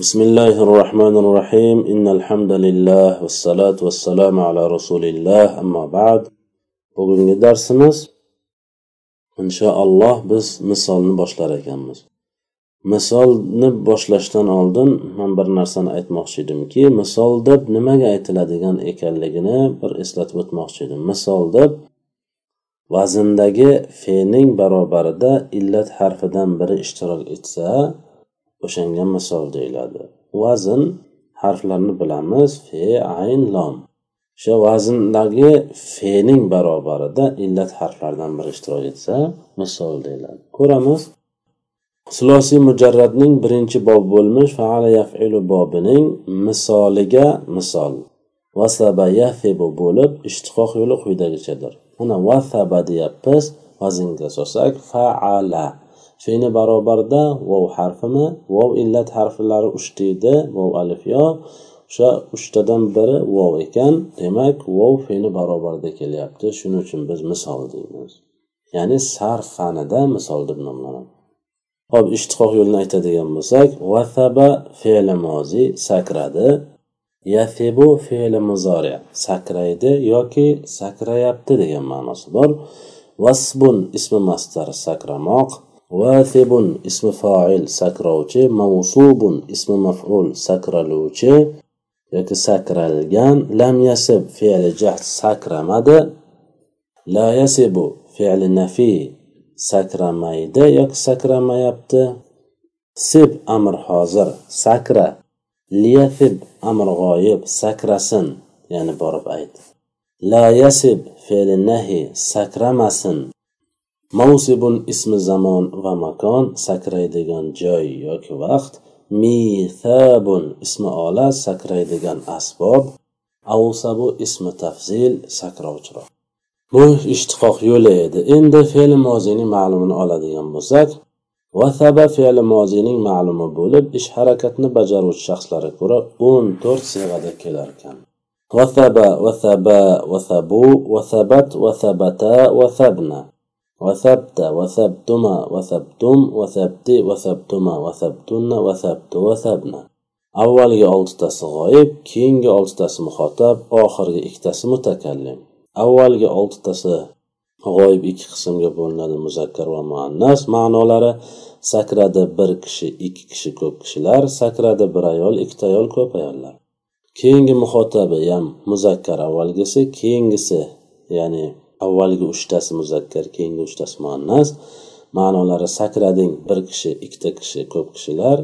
بسم الله الرحمن الرحيم إن الحمد لله والصلاة والسلام على رسول الله أما بعد bugungi darsimiz inshaalloh biz misolni boshlar ekanmiz misolni boshlashdan oldin man bir narsani aytmoqchi edimki misol deb nimaga aytiladigan ekanligini bir eslatib o'tmoqchi edim misol deb vazndagi fening barobarida illat harfidan biri ishtirok etsa o'shanga misol deyiladi. Vazn harflarni bilamiz fe ayn lom. O'sha vazndagi fening barobarida illat harflaridan biri ishtirok etsa misol deyiladi. Ko'ramiz sulosiy mujarradning birinchi bob bo'lmish faala yafilu bobining misoliga misol. Vasaba yafibu bo'lib ishtiqoq yo'li quyidagichadir. Mana vasaba deyapmiz vaznga solsak faala. Fe'li barobarida vov harfimi? Vov illat harflari uchta edi vov alif yo. O'sha uchtadan biri vov ekan. Demak vov fe'li barobarida kelyapti. Shuning uchun biz misol deymiz. Ya'ni sarf fanida misol deb nomlanadi. Hop ishtiqoq yo'lini aytadigan bo'lsak vasaba fe'li mozi sakradi. Yasibu fe'li muzori sakraydi yoki sakrayapti degan ma'nosi bor. Vasbun ismi mastar sakramoq. واثب اسم فاعل سكروچه موصوب اسم مفعول سكرلوچه يك سكرلجان لم يسب فعل جحت سكر مدى لا يسب فعل نفي سكر ميدا يك سكر ما سب أمر حاضر سكر ليثب أمر غايب سكرسن يعني بارب ايت لا يسب فعل النهي سكرمسن mavsibun ismi zamon va makon sakraydigan joy yoki vaqt. Mithabun ismi ola sakraydigan asbob. Avsabu ismi tafzil sakrovchiroq. Bu ishtiqoq yo'li edi. Endi fe'li moziyning ma'lumini oladigan bo'lsak vasaba fe'li moziyning ma'lumi bo'lib ish harakatni bajaruvchi shaxslarga ko'ra o'n to'rt siyg'ada kelar ekan vasaba vasaba vasabu vasabat vasabata vasabna وثبت وثبتما وثبتم وثبتي وثبتما وثبتن وثبت وثبنا avvalgi oltitasi g'oyib keyingi oltitasi muhotab oxirgi ikkitasi mutakallim avvalgi oltitasi g'oyib ikki qismga bo'linadi muzakkar va muannas ma'nolari sakradi bir kishi ikki kishi ko'p kishilar sakradi bir ayol ikkita ayol ko'p ayollar keyingi muhotabi ham muzakkar avvalgisi keyingisi ya'ni avvalgi uchtasi muzakkar keyingi uchtasi muannas ma'nolari sakrading bir kishi ikkita kishi ko'p kishilar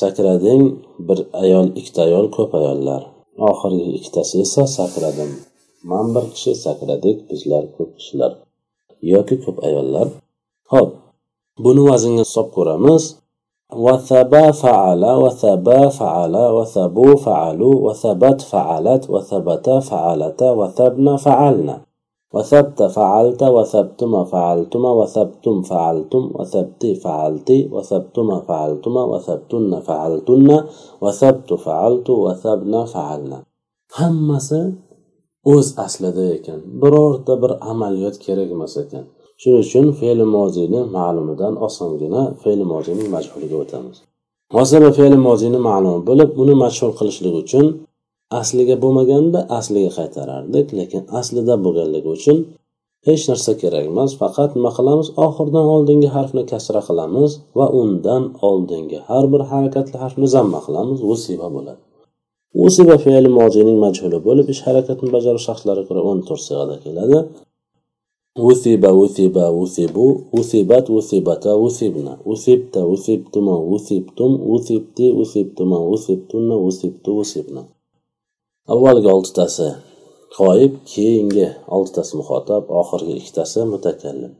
sakrading bir ayol ikkita ayol ko'p ayollar oxirgi ikkitasi esa sakradim man bir kishi sakradik bizlar ko'p kishilar yoki ko'p ayollar ho'p buni vaznga solib ko'ramiz وثبا فعل وثبا فعل وثبوا فعلوا وثبت فعلت وثبتا فعلتا وثبنا فعلنا وثبت فعلت وثبتما فعلتما وثبتم فعلتم وثبتي فعلتي وثبتما فعلتما وثبتن فعلتن وثبت فعلت وثبنا فعلنا hammasi o'z aslida ekan birorta bir amaliyot kerak emas ekan shuning uchun fe'li moziyni ma'lumidan osongina fe'li moziyning majhuliga o'tamiz hozir fe'li moziyni ma'lumi bo'lib uni majhul qilishlik uchun asliga bo'lmaganda asliga qaytarardik lekin aslida bo'lganligi uchun hech narsa kerak emas. Faqat nima qilamiz? Oxiridan oldingi harfni kasra qilamiz va undan oldingi har bir harakatli harfni zamma qilamiz. Vusiba bo'ladi. Vusiba fe'li mojiyning majhuli bo'lib ish harakatini bajaruvchi shaxslarga ko'ra o'n to'rt sig'ada keladi. Vusiba vusiba vusibu vusibat vusibata vusibna vusibta vusibtuma vusibtum vusibti vusibtuma vusibtunna vusibtu vusibna. Avvalgi oltitasi. G'oyib keyingi oltitasi muhotab oxirgi ikkitasi mutakallim.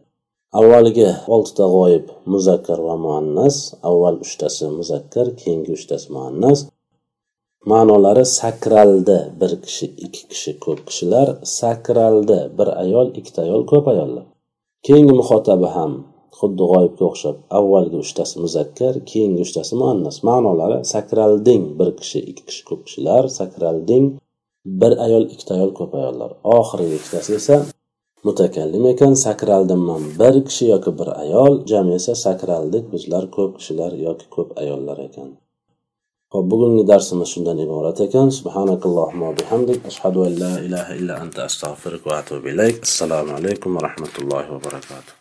Avvalgi oltita g'oyib muzakkar va muannas avval uchtasi muzakkar keyingi uchtasi muannas. Ma'nolari sakraldi bir kishi ikki kishi ko'p kishilar sakraldi bir ayol ikkita ayol ko'p ayollar. Keyingi muhotabi ham xuddi g'oyibga o'xshab avvalgi uchtasi muzakkar keyingi uchtasi muannas. Ma'nolari sakralding bir kishi ikki kishi ko'p kishilar sakralding bir ayol ikkita ayol ko'p ayollar. Oxirgi ikkitasi esa mutakallim ekan sakraldim man bir kishi yoki bir ayol jami esa sakraldik bizlar ko'p kishilar yoki ko'p ayollar ekan. Hop bugungi darsimiz shundan iborat ekan. Subhanakallohumma bihamdik. Ashhadu an la ilaha illa anta astag'firuka va atubu ilayk. Assalomu alaykum va rahmatullohi va barakatuh.